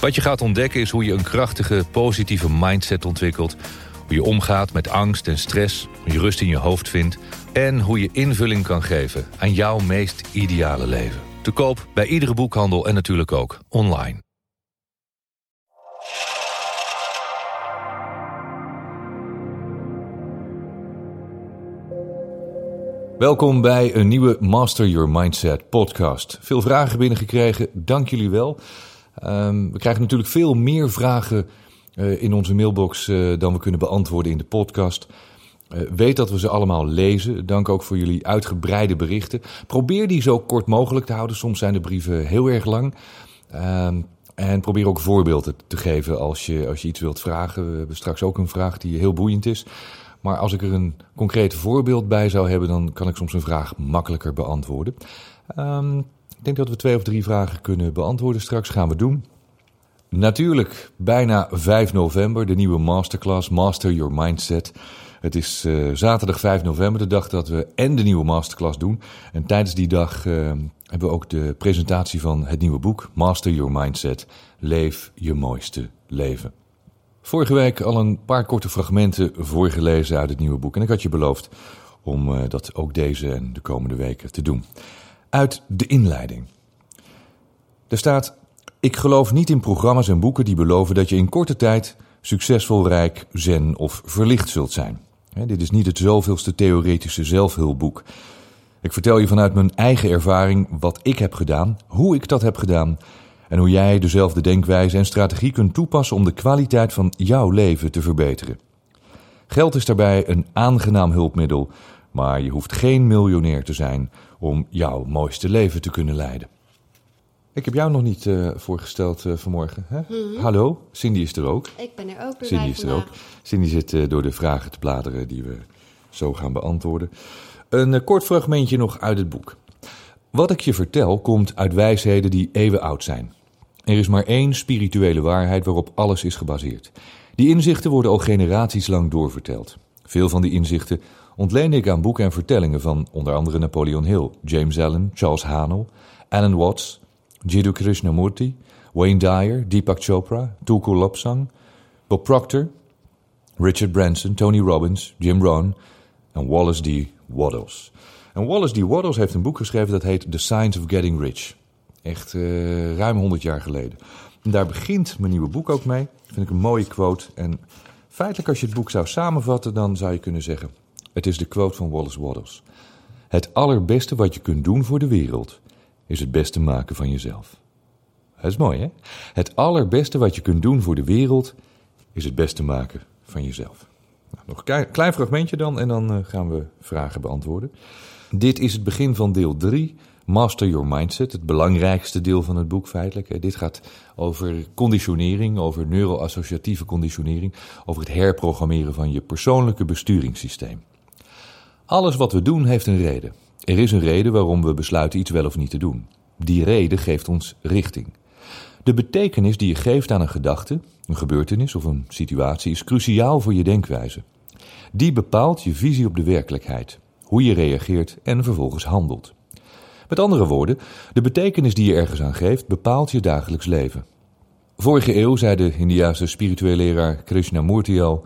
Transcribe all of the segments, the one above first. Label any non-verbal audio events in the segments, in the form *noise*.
Wat je gaat ontdekken is hoe je een krachtige, positieve mindset ontwikkelt. Hoe je omgaat met angst en stress, hoe je rust in je hoofd vindt... en hoe je invulling kan geven aan jouw meest ideale leven. Te koop bij iedere boekhandel en natuurlijk ook online. Welkom bij een nieuwe Master Your Mindset podcast. Veel vragen binnengekregen, dank jullie wel. Um, we krijgen natuurlijk veel meer vragen uh, in onze mailbox uh, dan we kunnen beantwoorden in de podcast. Uh, weet dat we ze allemaal lezen. Dank ook voor jullie uitgebreide berichten. Probeer die zo kort mogelijk te houden. Soms zijn de brieven heel erg lang. Um, en probeer ook voorbeelden te geven als je, als je iets wilt vragen. We hebben straks ook een vraag die heel boeiend is. Maar als ik er een concreet voorbeeld bij zou hebben, dan kan ik soms een vraag makkelijker beantwoorden. Um, ik denk dat we twee of drie vragen kunnen beantwoorden. Straks gaan we doen. Natuurlijk, bijna 5 november, de nieuwe masterclass Master Your Mindset. Het is uh, zaterdag 5 november, de dag dat we en de nieuwe masterclass doen. En tijdens die dag uh, hebben we ook de presentatie van het nieuwe boek Master Your Mindset. Leef je mooiste leven. Vorige week al een paar korte fragmenten voorgelezen uit het nieuwe boek. En ik had je beloofd om uh, dat ook deze en de komende weken te doen. Uit de inleiding. Er staat: Ik geloof niet in programma's en boeken die beloven dat je in korte tijd succesvol, rijk, zen of verlicht zult zijn. Dit is niet het zoveelste theoretische zelfhulpboek. Ik vertel je vanuit mijn eigen ervaring wat ik heb gedaan, hoe ik dat heb gedaan en hoe jij dezelfde denkwijze en strategie kunt toepassen om de kwaliteit van jouw leven te verbeteren. Geld is daarbij een aangenaam hulpmiddel, maar je hoeft geen miljonair te zijn om jouw mooiste leven te kunnen leiden. Ik heb jou nog niet uh, voorgesteld uh, vanmorgen. Hè? Mm -hmm. Hallo, Cindy is er ook. Ik ben er ook bij Cindy is er ook. Cindy zit uh, door de vragen te bladeren die we zo gaan beantwoorden. Een kort fragmentje nog uit het boek. Wat ik je vertel komt uit wijsheden die eeuwen oud zijn. Er is maar één spirituele waarheid waarop alles is gebaseerd. Die inzichten worden al generaties lang doorverteld. Veel van die inzichten ontleende ik aan boeken en vertellingen van onder andere Napoleon Hill, James Allen, Charles Haanel, Alan Watts, Jiddu Krishnamurti, Wayne Dyer, Deepak Chopra, Tulku Lobsang, Bob Proctor, Richard Branson, Tony Robbins, Jim Rohn en Wallace D. Waddles. En Wallace D. Waddles heeft een boek geschreven dat heet The Science of Getting Rich. Echt uh, ruim 100 jaar geleden. En daar begint mijn nieuwe boek ook mee. Vind ik een mooie quote. En feitelijk als je het boek zou samenvatten, dan zou je kunnen zeggen... Het is de quote van Wallace Waddles. Het allerbeste wat je kunt doen voor de wereld is het beste maken van jezelf. Dat is mooi, hè? Het allerbeste wat je kunt doen voor de wereld is het beste maken van jezelf. Nou, nog een klein fragmentje dan en dan uh, gaan we vragen beantwoorden. Dit is het begin van deel 3, Master Your Mindset, het belangrijkste deel van het boek feitelijk. Dit gaat over conditionering, over neuroassociatieve conditionering, over het herprogrammeren van je persoonlijke besturingssysteem. Alles wat we doen heeft een reden. Er is een reden waarom we besluiten iets wel of niet te doen. Die reden geeft ons richting. De betekenis die je geeft aan een gedachte, een gebeurtenis of een situatie is cruciaal voor je denkwijze. Die bepaalt je visie op de werkelijkheid, hoe je reageert en vervolgens handelt. Met andere woorden, de betekenis die je ergens aan geeft bepaalt je dagelijks leven. Vorige eeuw zei de Indiase spirituele leraar Krishnamurti al: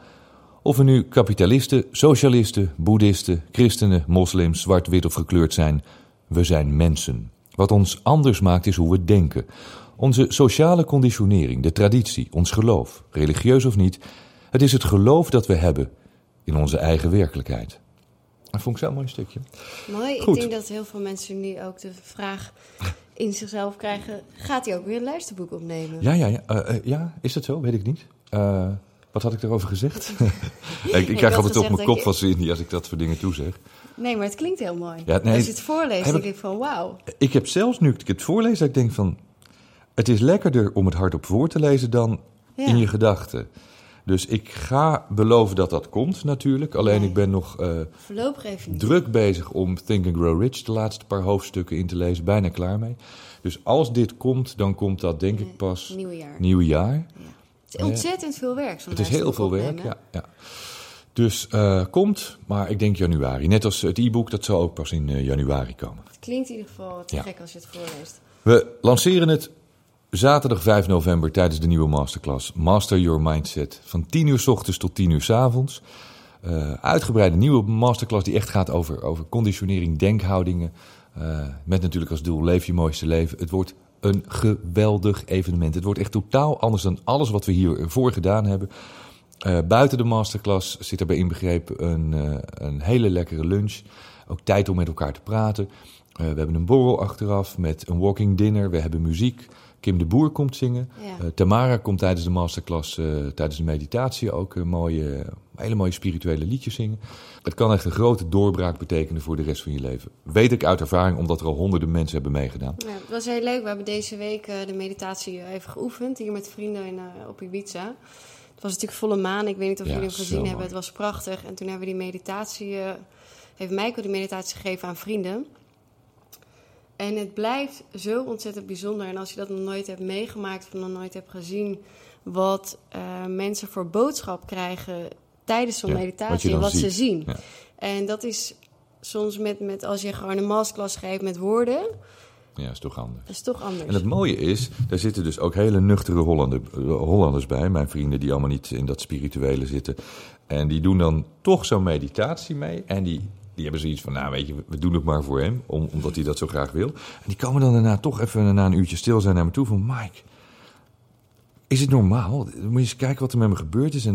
of we nu kapitalisten, socialisten, boeddhisten, christenen, moslims, zwart, wit of gekleurd zijn, we zijn mensen. Wat ons anders maakt is hoe we denken. Onze sociale conditionering, de traditie, ons geloof, religieus of niet, het is het geloof dat we hebben in onze eigen werkelijkheid. Dat vond ik zo'n mooi stukje. Mooi. Goed. Ik denk dat heel veel mensen nu ook de vraag in zichzelf krijgen: gaat hij ook weer een luisterboek opnemen? Ja, ja, ja. Uh, uh, ja is dat zo? Weet ik niet. Uh, wat had ik erover gezegd? *laughs* ik, ik krijg altijd op mijn kop van Cindy als ik dat voor dingen toezeg. Nee, maar het klinkt heel mooi. Ja, nee, als je het voorleest, denk ik van wauw. Ik heb zelfs nu ik het voorlees, dat ik denk van... Het is lekkerder om het hardop voor te lezen dan Ja. in je gedachten. Dus ik ga beloven dat dat komt natuurlijk. Alleen Nee. ik ben nog eh, Voorlopig even niet. druk bezig om Think and Grow Rich de laatste paar hoofdstukken in te lezen. Bijna klaar mee. Dus als dit komt, dan komt dat denk ik pas Nieuwe jaar. nieuwe jaar. Het is ontzettend veel werk. Het is heel veel werk, ja. ja. Dus eh, komt, maar ik denk januari. Net als het e-book, dat zal ook pas in eh, januari komen. Het klinkt in ieder geval te Ja. gek als je het voorleest. We lanceren het zaterdag 5 november tijdens de nieuwe masterclass Master Your Mindset. Van 10 uur s ochtends tot 10 uur s avonds. Eh, uitgebreide nieuwe masterclass die echt gaat over, over conditionering, denkhoudingen. Met natuurlijk als doel leef je mooiste leven. Het wordt een geweldig evenement. Het wordt echt totaal anders dan alles wat we hiervoor gedaan hebben. Eh, buiten de masterclass zit erbij inbegrepen een, eh, een hele lekkere lunch. Ook tijd om met elkaar te praten. Eh, we hebben een borrel achteraf met een walking dinner. We hebben muziek. Kim de Boer komt zingen. Ja. Eh, Tamara komt tijdens de masterclass, eh, tijdens de meditatie ook een mooie, hele mooie spirituele liedjes zingen. Het kan echt een grote doorbraak betekenen voor de rest van je leven. Weet ik uit ervaring, omdat er al honderden mensen hebben meegedaan. Ja, het was heel leuk. We hebben deze week eh, de meditatie even geoefend. Hier met vrienden in, eh, op Ibiza. Het was natuurlijk volle maan. Ik weet niet of Ja, jullie hem gezien hebben. Het was prachtig. En toen hebben we die meditatie... eh, heeft Michael die meditatie gegeven aan vrienden. En het blijft zo ontzettend bijzonder. En als je dat nog nooit hebt meegemaakt of nog nooit hebt gezien... wat eh, mensen voor boodschap krijgen tijdens zo'n Ja, wat meditatie en dan wat ze zien. Ja. En dat is soms met, met als je gewoon een masterclass geeft met woorden... Ja, is toch anders. Dat is toch anders. En het mooie is, daar zitten dus ook hele nuchtere Hollander, Hollanders bij. Mijn vrienden die allemaal niet in dat spirituele zitten. En die doen dan toch zo'n meditatie mee. En die, die hebben zoiets van, nou weet je, we doen het maar voor hem. om- omdat hij dat zo graag wil. En die komen dan daarna toch even na een uurtje stil zijn naar me toe van... Mike, is het normaal? Moet je eens kijken wat er met me gebeurd is. En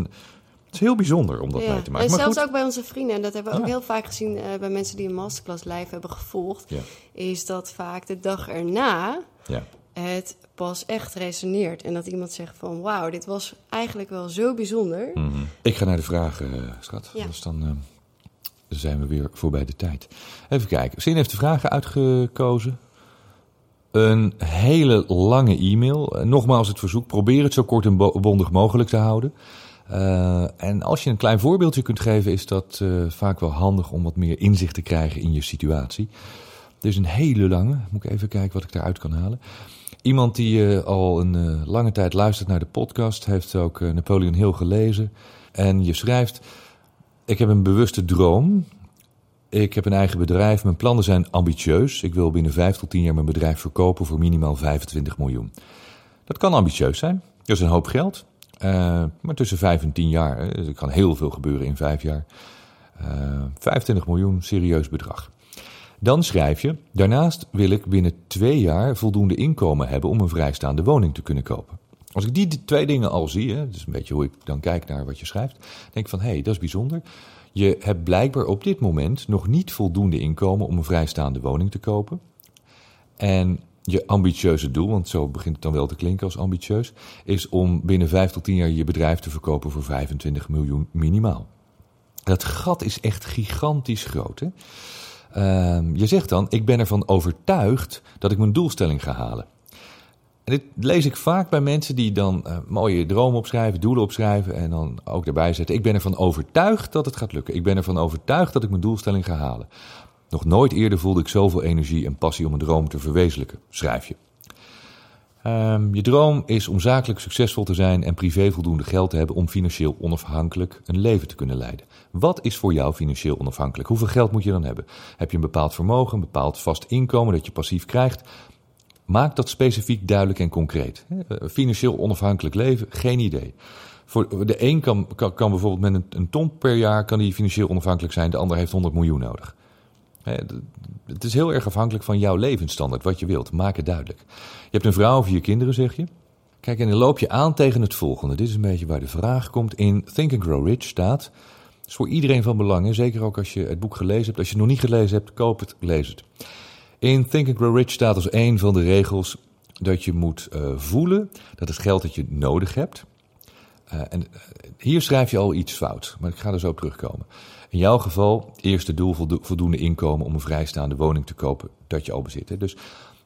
het is heel bijzonder om dat mee te maken. En Maar zelfs goed, ook bij onze vrienden, en dat hebben we ook heel vaak gezien eh, bij mensen die een masterclass live hebben gevolgd, Ja. is dat vaak de dag erna ja. het pas echt resoneert. En dat iemand zegt van wauw, dit was eigenlijk wel zo bijzonder. Mhm. Ik ga naar de vragen, eh, schat. Ja. Dus dan eh, zijn we weer voorbij de tijd. Even kijken. Zin heeft de vragen uitgekozen. Een hele lange e-mail. Eh, Nogmaals het verzoek. Probeer het zo kort en bo- bondig mogelijk te houden. Eh, en als je een klein voorbeeldje kunt geven, is dat eh, vaak wel handig om wat meer inzicht te krijgen in je situatie. Is een hele lange. Moet ik even kijken wat ik daaruit kan halen. Iemand die al een lange tijd luistert naar de podcast, heeft ook Napoleon Hill gelezen. En je schrijft: Ik heb een bewuste droom. Ik heb een eigen bedrijf. Mijn plannen zijn ambitieus. Ik wil binnen 5 tot 10 jaar mijn bedrijf verkopen voor minimaal 25 miljoen. Dat kan ambitieus zijn. Dat is een hoop geld. Eh, maar tussen 5 en 10 jaar, eh, dus er kan heel veel gebeuren in 5 jaar. Eh 25 miljoen, serieus bedrag. Dan schrijf je, daarnaast wil ik binnen twee jaar voldoende inkomen hebben om een vrijstaande woning te kunnen kopen. Als ik die twee dingen al zie, hè, dus een beetje hoe ik dan kijk naar wat je schrijft, denk ik van hé, hey, dat is bijzonder. Je hebt blijkbaar op dit moment nog niet voldoende inkomen om een vrijstaande woning te kopen. En je ambitieuze doel, want zo begint het dan wel te klinken als ambitieus, is om binnen 5 tot 10 jaar je bedrijf te verkopen voor 25 miljoen minimaal. Dat gat is echt gigantisch groot. Hè? Ehm, je zegt dan, ik ben ervan overtuigd dat ik mijn doelstelling ga halen. Dit lees ik vaak bij mensen die dan eh, mooie dromen opschrijven, doelen opschrijven en dan ook daarbij zetten. Ik ben ervan overtuigd dat het gaat lukken. Ik ben ervan overtuigd dat ik mijn doelstelling ga halen. Nog nooit eerder voelde ik zoveel energie en passie om een droom te verwezenlijken, schrijf je. Ehm, je droom is om zakelijk succesvol te zijn en privé voldoende geld te hebben om financieel onafhankelijk een leven te kunnen leiden. Wat is voor jou financieel onafhankelijk? Hoeveel geld moet je dan hebben? Heb je een bepaald vermogen, een bepaald vast inkomen dat je passief krijgt? Maak dat specifiek duidelijk en concreet. Eh, Financieel onafhankelijk leven, geen idee. Voor de een kan, kan, bijvoorbeeld met een, een ton per jaar kan die financieel onafhankelijk zijn, de ander heeft 100 miljoen nodig. Het is heel erg afhankelijk van jouw levensstandaard, wat je wilt. Maak het duidelijk. Je hebt een vrouw of vier kinderen, zeg je. Kijk, en dan loop je aan tegen het volgende. Dit is een beetje waar de vraag komt. In Think and Grow Rich staat. is voor iedereen van belang. Zeker ook als je het boek gelezen hebt. Als je het nog niet gelezen hebt, koop het, lees het. In Think and Grow Rich staat als een van de regels dat je moet eh, voelen dat het geld dat je nodig hebt. eh, en eh, hier schrijf je al iets fout, maar ik ga er zo op terugkomen. In jouw geval, eerste doel voldo- voldoende inkomen om een vrijstaande woning te kopen dat je al bezit. Hè. Dus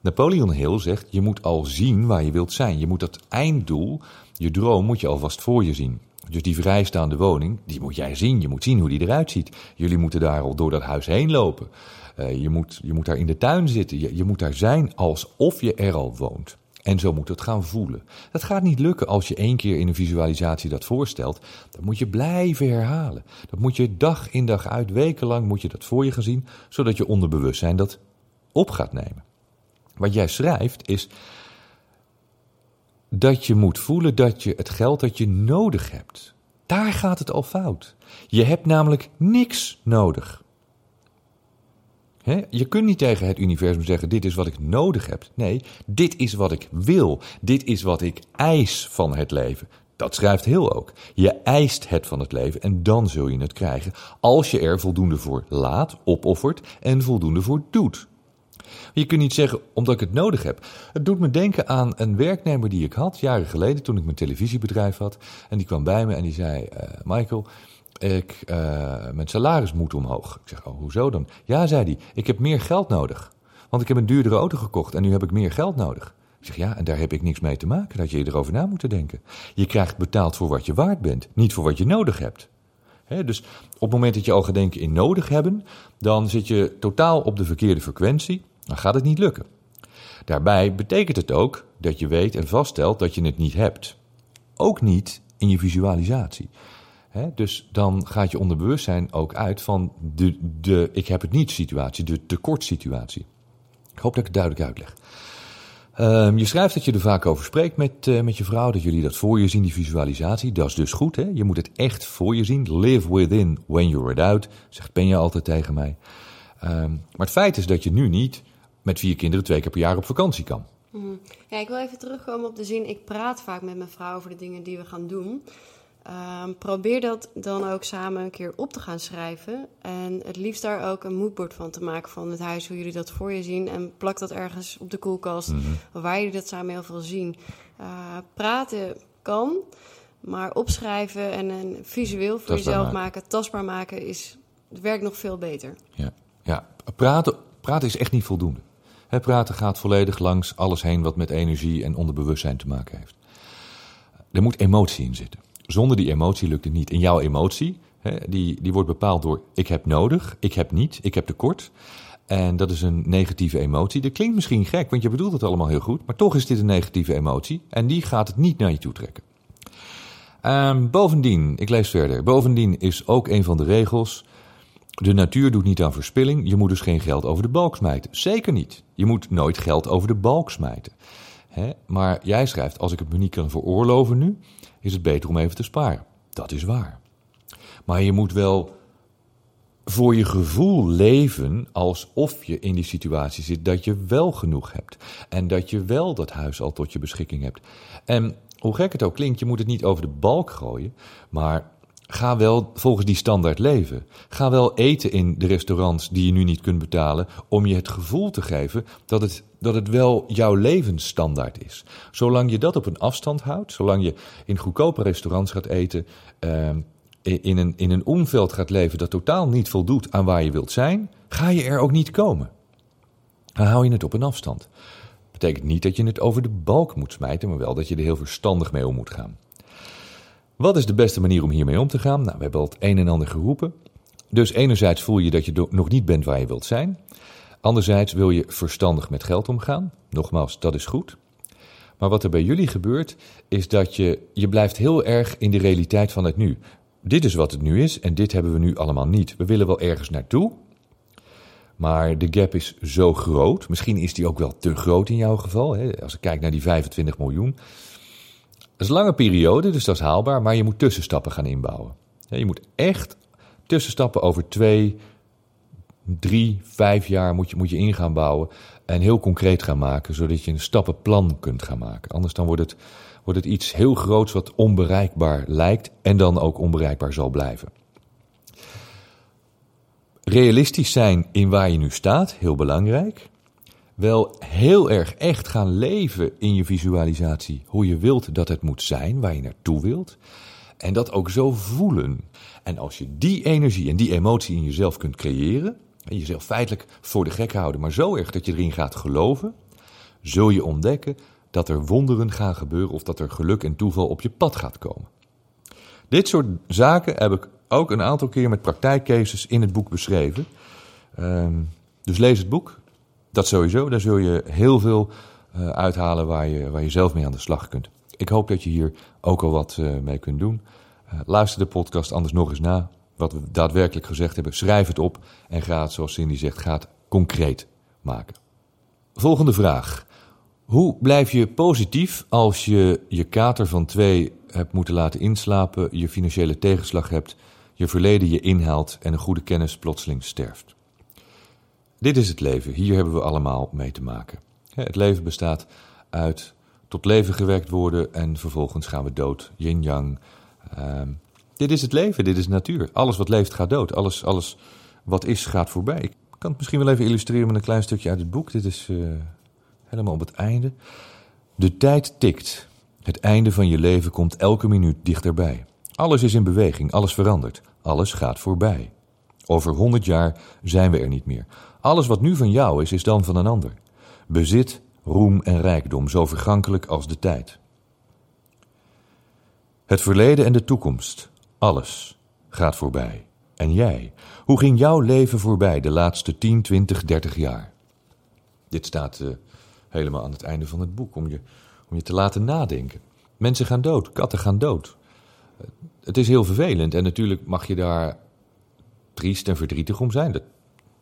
Napoleon Hill zegt: je moet al zien waar je wilt zijn. Je moet dat einddoel, je droom, moet je alvast voor je zien. Dus die vrijstaande woning, die moet jij zien. Je moet zien hoe die eruit ziet. Jullie moeten daar al door dat huis heen lopen. Uh, je, moet, je moet daar in de tuin zitten. Je, je moet daar zijn alsof je er al woont. En zo moet het gaan voelen. Dat gaat niet lukken als je één keer in een visualisatie dat voorstelt. Dat moet je blijven herhalen. Dat moet je dag in dag uit, wekenlang moet je dat voor je zien, zodat je onderbewustzijn dat op gaat nemen. Wat jij schrijft is dat je moet voelen dat je het geld dat je nodig hebt. Daar gaat het al fout. Je hebt namelijk niks nodig. Je kunt niet tegen het universum zeggen: Dit is wat ik nodig heb. Nee, dit is wat ik wil. Dit is wat ik eis van het leven. Dat schrijft heel ook. Je eist het van het leven en dan zul je het krijgen. Als je er voldoende voor laat, opoffert en voldoende voor doet. Je kunt niet zeggen omdat ik het nodig heb. Het doet me denken aan een werknemer die ik had jaren geleden toen ik mijn televisiebedrijf had. En die kwam bij me en die zei: uh, Michael, ik, uh, mijn salaris moet omhoog. Ik zeg, oh, hoezo dan? Ja, zei hij, ik heb meer geld nodig. Want ik heb een duurdere auto gekocht en nu heb ik meer geld nodig. Ik zeg, ja, en daar heb ik niks mee te maken. Dat je erover na moet denken. Je krijgt betaald voor wat je waard bent, niet voor wat je nodig hebt. dus op het moment dat je al gaat denken in nodig hebben, dan zit je totaal op de verkeerde frequentie. Dan gaat het niet lukken. Daarbij betekent het ook dat je weet en vaststelt dat je het niet hebt. Ook niet in je visualisatie dus dan gaat je onderbewustzijn ook uit van de, de ik heb het niet situatie, de tekortsituatie. Ik hoop dat ik het duidelijk uitleg. Um, je schrijft dat je er vaak over spreekt met, uh, met je vrouw, dat jullie dat voor je zien, die visualisatie. Dat is dus goed, hè? Je moet het echt voor je zien. Live within when you're out, zegt Penja altijd tegen mij. Um, maar het feit is dat je nu niet met vier kinderen twee keer per jaar op vakantie kan. Mm. Ja, ik wil even terugkomen op de zin, ik praat vaak met mijn vrouw over de dingen die we gaan doen. Ehm, probeer dat dan ook samen een keer op te gaan schrijven. En het liefst daar ook een moodboard van te maken van het huis, hoe jullie dat voor je zien. En plak dat ergens op de koelkast, mm waar jullie dat samen heel veel zien. Uh, praten kan, maar opschrijven en een visueel voor jezelf maken. tastbaar maken, is, werkt nog veel beter. Ja, ja. Praten, praten is echt niet voldoende. Praten gaat volledig langs alles heen wat met energie en onderbewustzijn te maken heeft. Er moet emotie in zitten. Zonder die emotie lukt het niet. En jouw emotie, hè, die, die wordt bepaald door ik heb nodig, ik heb niet, ik heb tekort. En dat is een negatieve emotie. Dat klinkt misschien gek, want je bedoelt het allemaal heel goed. Maar toch is dit een negatieve emotie. En die gaat het niet naar je toe trekken. Um, bovendien, ik lees verder. Bovendien is ook een van de regels. De natuur doet niet aan verspilling. Je moet dus geen geld over de balk smijten. Zeker niet. Je moet nooit geld over de balk smijten. Hè? Maar jij schrijft, als ik het me niet kan veroorloven nu, is het beter om even te sparen. Dat is waar. Maar je moet wel voor je gevoel leven alsof je in die situatie zit dat je wel genoeg hebt. En dat je wel dat huis al tot je beschikking hebt. En hoe gek het ook klinkt, je moet het niet over de balk gooien, maar Ga wel volgens die standaard leven. Ga wel eten in de restaurants die je nu niet kunt betalen, om je het gevoel te geven dat het, dat het wel jouw levensstandaard is. Zolang je dat op een afstand houdt, zolang je in goedkope restaurants gaat eten, uh, in, een, in een omveld gaat leven dat totaal niet voldoet aan waar je wilt zijn, ga je er ook niet komen. Dan hou je het op een afstand. Betekent niet dat je het over de balk moet smijten, maar wel dat je er heel verstandig mee om moet gaan. Wat is de beste manier om hiermee om te gaan? Nou, we hebben al het een en ander geroepen. Dus enerzijds voel je dat je nog niet bent waar je wilt zijn. Anderzijds wil je verstandig met geld omgaan. Nogmaals, dat is goed. Maar wat er bij jullie gebeurt, is dat je, je blijft heel erg in de realiteit van het nu. Dit is wat het nu is en dit hebben we nu allemaal niet. We willen wel ergens naartoe, maar de gap is zo groot. Misschien is die ook wel te groot in jouw geval. Hè? Als ik kijk naar die 25 miljoen. Is een lange periode, dus dat is haalbaar, maar je moet tussenstappen gaan inbouwen. Je moet echt tussenstappen over twee, drie, vijf jaar moet je, moet je in gaan bouwen. En heel concreet gaan maken, zodat je een stappenplan kunt gaan maken. Anders dan wordt het, wordt het iets heel groots wat onbereikbaar lijkt en dan ook onbereikbaar zal blijven. Realistisch zijn in waar je nu staat, heel belangrijk wel heel erg echt gaan leven in je visualisatie. Hoe je wilt dat het moet zijn, waar je naartoe wilt. En dat ook zo voelen. En als je die energie en die emotie in jezelf kunt creëren. En jezelf feitelijk voor de gek houden, maar zo erg dat je erin gaat geloven. zul je ontdekken dat er wonderen gaan gebeuren of dat er geluk en toeval op je pad gaat komen. Dit soort zaken heb ik ook een aantal keer met praktijkcases in het boek beschreven. Ehm, dus lees het boek. Dat sowieso. Daar zul je heel veel uh, uithalen waar je, waar je zelf mee aan de slag kunt. Ik hoop dat je hier ook al wat uh, mee kunt doen. Uh, luister de podcast anders nog eens na. Wat we daadwerkelijk gezegd hebben. Schrijf het op en ga het, zoals Cindy zegt, ga concreet maken. Volgende vraag. Hoe blijf je positief als je je kater van twee hebt moeten laten inslapen, je financiële tegenslag hebt, je verleden je inhaalt en een goede kennis plotseling sterft? Dit is het leven. Hier hebben we allemaal mee te maken. Het leven bestaat uit tot leven gewekt worden en vervolgens gaan we dood. Yin-yang. Uh, dit is het leven, dit is natuur. Alles wat leeft gaat dood. Alles, alles wat is gaat voorbij. Ik kan het misschien wel even illustreren met een klein stukje uit het boek. Dit is uh, helemaal op het einde. De tijd tikt. Het einde van je leven komt elke minuut dichterbij. Alles is in beweging, alles verandert. Alles gaat voorbij. Over honderd jaar zijn we er niet meer. Alles wat nu van jou is, is dan van een ander. Bezit, roem en rijkdom, zo vergankelijk als de tijd. Het verleden en de toekomst, alles gaat voorbij. En jij, hoe ging jouw leven voorbij de laatste 10, 20, 30 jaar? Dit staat uh, helemaal aan het einde van het boek, om je, om je te laten nadenken. Mensen gaan dood, katten gaan dood. Het is heel vervelend en natuurlijk mag je daar triest en verdrietig om zijn. Dat,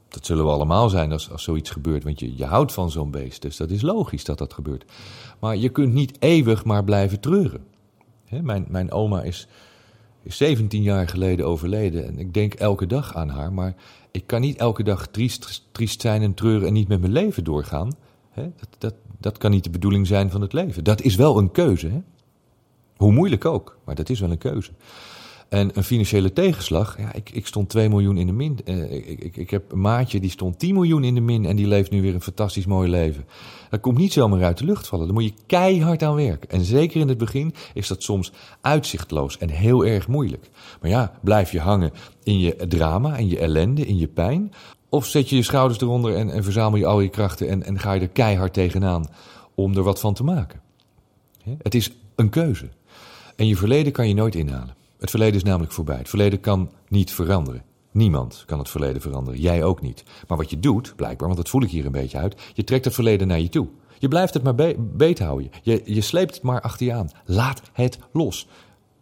dat zullen we allemaal zijn als, als zoiets gebeurt, want je, je houdt van zo'n beest. Dus dat is logisch dat dat gebeurt. Maar je kunt niet eeuwig maar blijven treuren. mijn, mijn oma is, is 17 jaar geleden overleden en ik denk elke dag aan haar. Maar ik kan niet elke dag triest, triest zijn en treuren en niet met mijn leven doorgaan. dat, dat, dat kan niet de bedoeling zijn van het leven. Dat is wel een keuze. Hoe moeilijk ook, maar dat is wel een keuze. En een financiële tegenslag, ja, ik, ik stond 2 miljoen in de min. Uh, ik, ik, ik heb een maatje die stond 10 miljoen in de min en die leeft nu weer een fantastisch mooi leven. Dat komt niet zomaar uit de lucht vallen. Daar moet je keihard aan werken. En zeker in het begin is dat soms uitzichtloos en heel erg moeilijk. Maar ja, blijf je hangen in je drama, in je ellende, in je pijn. Of zet je je schouders eronder en, en verzamel je al je krachten en, en ga je er keihard tegenaan om er wat van te maken. Het is een keuze. En je verleden kan je nooit inhalen. Het verleden is namelijk voorbij. Het verleden kan niet veranderen. Niemand kan het verleden veranderen. Jij ook niet. Maar wat je doet, blijkbaar, want dat voel ik hier een beetje uit. Je trekt het verleden naar je toe. Je blijft het maar be beet houden. Je, je sleept het maar achter je aan. Laat het los.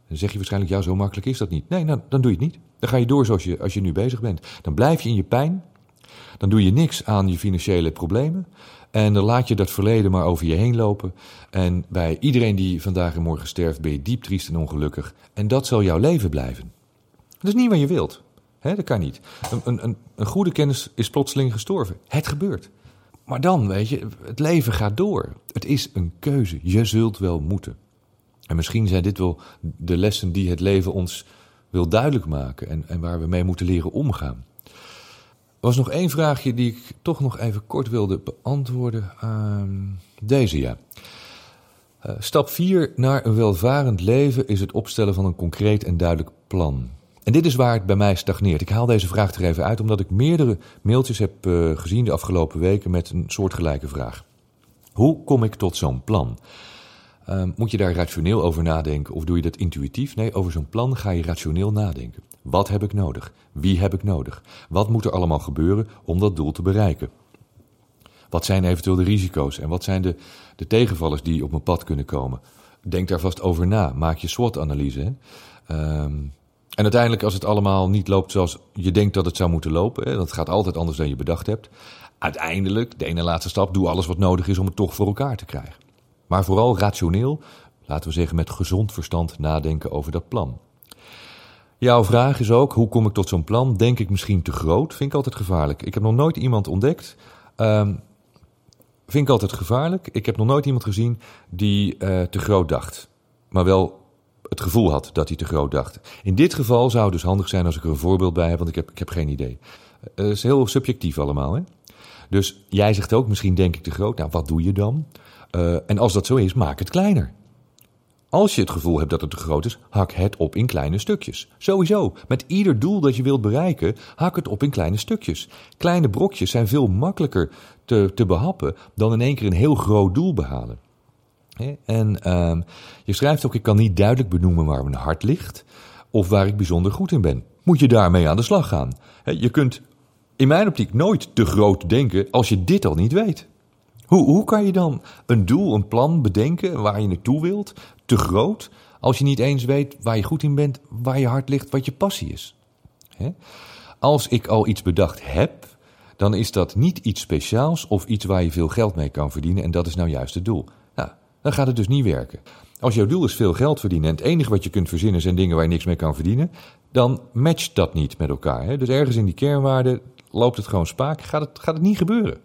Dan zeg je waarschijnlijk, ja, zo makkelijk is dat niet. Nee, nou, dan doe je het niet. Dan ga je door zoals je, als je nu bezig bent. Dan blijf je in je pijn. Dan doe je niks aan je financiële problemen. En dan laat je dat verleden maar over je heen lopen. En bij iedereen die vandaag en morgen sterft, ben je diep triest en ongelukkig. En dat zal jouw leven blijven. Dat is niet wat je wilt. He, dat kan niet. Een, een, een goede kennis is plotseling gestorven. Het gebeurt. Maar dan, weet je, het leven gaat door. Het is een keuze. Je zult wel moeten. En misschien zijn dit wel de lessen die het leven ons wil duidelijk maken en, en waar we mee moeten leren omgaan. Was nog één vraagje die ik toch nog even kort wilde beantwoorden. Deze ja. Uh, stap 4 naar een welvarend leven is het opstellen van een concreet en duidelijk plan. En dit is waar het bij mij stagneert. Ik haal deze vraag er even uit omdat ik meerdere mailtjes heb uh, gezien de afgelopen weken met een soortgelijke vraag. Hoe kom ik tot zo'n plan? Uh, moet je daar rationeel over nadenken of doe je dat intuïtief? Nee, over zo'n plan ga je rationeel nadenken. Wat heb ik nodig? Wie heb ik nodig? Wat moet er allemaal gebeuren om dat doel te bereiken? Wat zijn eventueel de risico's en wat zijn de, de tegenvallers die op mijn pad kunnen komen? Denk daar vast over na. Maak je SWOT-analyse. Um, en uiteindelijk, als het allemaal niet loopt zoals je denkt dat het zou moeten lopen, hè, dat gaat altijd anders dan je bedacht hebt. Uiteindelijk, de ene laatste stap, doe alles wat nodig is om het toch voor elkaar te krijgen. Maar vooral rationeel, laten we zeggen met gezond verstand nadenken over dat plan. Jouw vraag is ook, hoe kom ik tot zo'n plan? Denk ik misschien te groot? Vind ik altijd gevaarlijk. Ik heb nog nooit iemand ontdekt. Um, vind ik altijd gevaarlijk. Ik heb nog nooit iemand gezien die uh, te groot dacht. Maar wel het gevoel had dat hij te groot dacht. In dit geval zou het dus handig zijn als ik er een voorbeeld bij heb, want ik heb, ik heb geen idee. Het uh, is heel subjectief allemaal. Hè? Dus jij zegt ook, misschien denk ik te groot. Nou, wat doe je dan? Uh, en als dat zo is, maak het kleiner. Als je het gevoel hebt dat het te groot is, hak het op in kleine stukjes. Sowieso, met ieder doel dat je wilt bereiken, hak het op in kleine stukjes. Kleine brokjes zijn veel makkelijker te, te behappen dan in één keer een heel groot doel behalen. En uh, je schrijft ook, ik kan niet duidelijk benoemen waar mijn hart ligt of waar ik bijzonder goed in ben. Moet je daarmee aan de slag gaan. Je kunt in mijn optiek nooit te groot denken als je dit al niet weet. Hoe, hoe kan je dan een doel, een plan bedenken waar je naartoe wilt, te groot, als je niet eens weet waar je goed in bent, waar je hart ligt, wat je passie is? Als ik al iets bedacht heb, dan is dat niet iets speciaals of iets waar je veel geld mee kan verdienen en dat is nou juist het doel. Nou, dan gaat het dus niet werken. Als jouw doel is veel geld verdienen en het enige wat je kunt verzinnen zijn dingen waar je niks mee kan verdienen, dan matcht dat niet met elkaar. Hè? Dus ergens in die kernwaarden loopt het gewoon spaak, gaat het, gaat het niet gebeuren.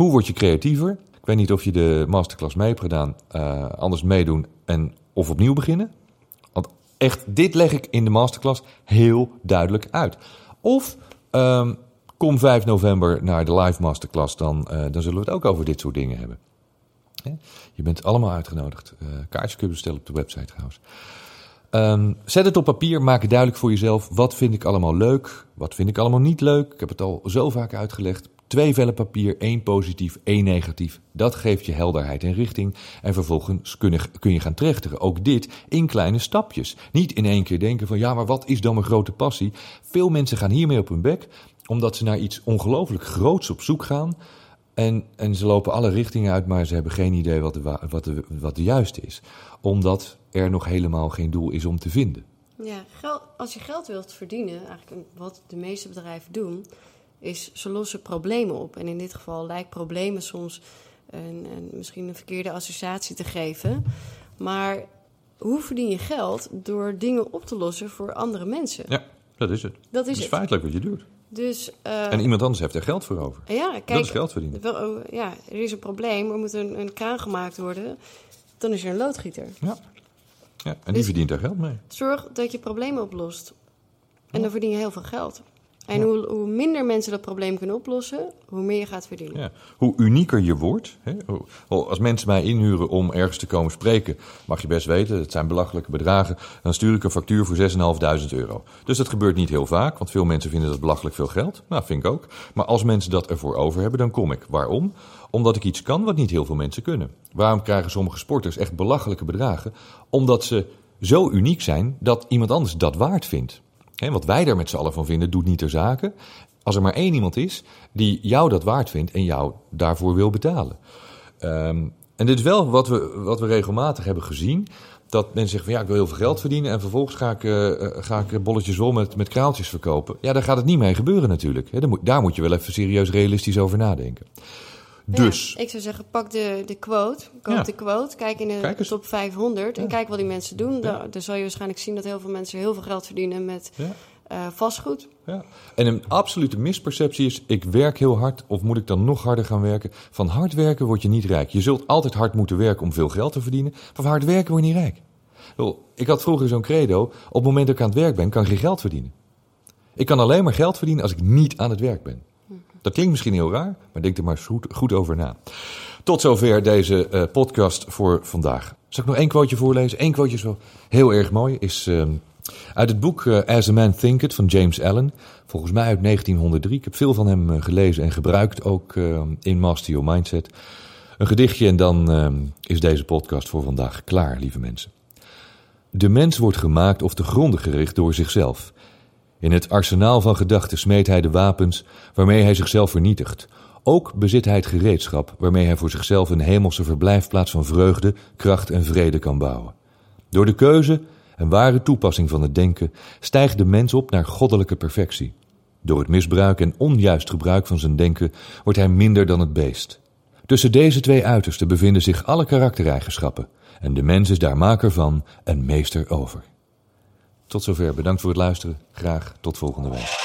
Hoe word je creatiever? Ik weet niet of je de masterclass mee hebt gedaan, uh, anders meedoen en of opnieuw beginnen. Want echt, dit leg ik in de masterclass heel duidelijk uit. Of um, kom 5 november naar de live masterclass, dan, uh, dan zullen we het ook over dit soort dingen hebben. Je bent allemaal uitgenodigd. Uh, kaartjes kun je bestellen op de website trouwens. Um, zet het op papier, maak het duidelijk voor jezelf. Wat vind ik allemaal leuk? Wat vind ik allemaal niet leuk? Ik heb het al zo vaak uitgelegd. Twee vellen papier, één positief, één negatief. Dat geeft je helderheid en richting. En vervolgens kun je, kun je gaan trechteren. Ook dit in kleine stapjes. Niet in één keer denken van ja, maar wat is dan mijn grote passie? Veel mensen gaan hiermee op hun bek, omdat ze naar iets ongelooflijk groots op zoek gaan. En, en ze lopen alle richtingen uit, maar ze hebben geen idee wat de, wat, de, wat juiste is. Omdat er nog helemaal geen doel is om te vinden. Ja, als je geld wilt verdienen, eigenlijk wat de meeste bedrijven doen, is ze lossen problemen op. En in dit geval lijkt problemen soms een, een, misschien een verkeerde associatie te geven. Maar hoe verdien je geld? Door dingen op te lossen voor andere mensen. Ja, dat is het. Dat is, het. het. feitelijk wat je doet. Dus, uh, en iemand anders heeft er geld voor over. Ja, kijk, dat is geld verdienen. Wel, oh, ja, er is een probleem, er moet een, een kraan gemaakt worden. Dan is er een loodgieter. Ja, ja en die dus verdient daar geld mee. Zorg dat je problemen oplost. En dan verdien je heel veel geld. En hoe, hoe, minder mensen dat probleem kunnen oplossen, hoe meer je gaat verdienen. Ja. Hoe unieker je wordt. Hè? Als mensen mij inhuren om ergens te komen spreken, mag je best weten, het zijn belachelijke bedragen. Dan stuur ik een factuur voor 6.500 euro. Dus dat gebeurt niet heel vaak, want veel mensen vinden dat belachelijk veel geld. Nou, vind ik ook. Maar als mensen dat ervoor over hebben, dan kom ik. Waarom? Omdat ik iets kan wat niet heel veel mensen kunnen. Waarom krijgen sommige sporters echt belachelijke bedragen? Omdat ze zo uniek zijn dat iemand anders dat waard vindt. He, wat wij daar met z'n allen van vinden, doet niet ter zake. Als er maar één iemand is die jou dat waard vindt en jou daarvoor wil betalen. Um, en dit is wel wat we, wat we regelmatig hebben gezien. Dat mensen zeggen van ja, ik wil heel veel geld verdienen en vervolgens ga ik, uh, ga ik bolletjes vol met, met kraaltjes verkopen. Ja, daar gaat het niet mee gebeuren natuurlijk. Daar, moet, daar moet je wel even serieus realistisch over nadenken. Dus. Ja, ik zou zeggen, pak de, de quote. Koop ja. de quote. Kijk in de kijk top 500 en kijk wat die mensen doen. Dan, dan zal je waarschijnlijk zien dat heel veel mensen heel veel geld verdienen met uh, vastgoed. Ja. En een absolute misperceptie is: ik werk heel hard of moet ik dan nog harder gaan werken? Van hard werken word je niet rijk. Je zult altijd hard moeten werken om veel geld te verdienen. Van hard werken word je niet rijk. Ik had vroeger zo'n credo: op het moment dat ik aan het werk ben, kan ik geen geld verdienen. Ik kan alleen maar geld verdienen als ik niet aan het werk ben. Dat klinkt misschien heel raar, maar denk er maar goed, over na. Tot zover deze uh, podcast voor vandaag. Zal ik nog één quoteje voorlezen? Eén quoteje is wel heel erg mooi. Is uh, uit het boek uh, As a Man Thinketh van James Allen. Volgens mij uit 1903. Ik heb veel van hem gelezen en gebruikt, ook in Master Your Mindset. Een gedichtje en dan is deze podcast voor vandaag klaar, lieve mensen. De mens wordt gemaakt of te gronden gericht door zichzelf... In het arsenaal van gedachten smeet hij de wapens waarmee hij zichzelf vernietigt. Ook bezit hij het gereedschap waarmee hij voor zichzelf een hemelse verblijfplaats van vreugde, kracht en vrede kan bouwen. Door de keuze en ware toepassing van het denken stijgt de mens op naar goddelijke perfectie. Door het misbruik en onjuist gebruik van zijn denken wordt hij minder dan het beest. Tussen deze twee uitersten bevinden zich alle karaktereigenschappen en de mens is daar maker van en meester over. Tot zover. Bedankt voor het luisteren. Graag tot volgende week.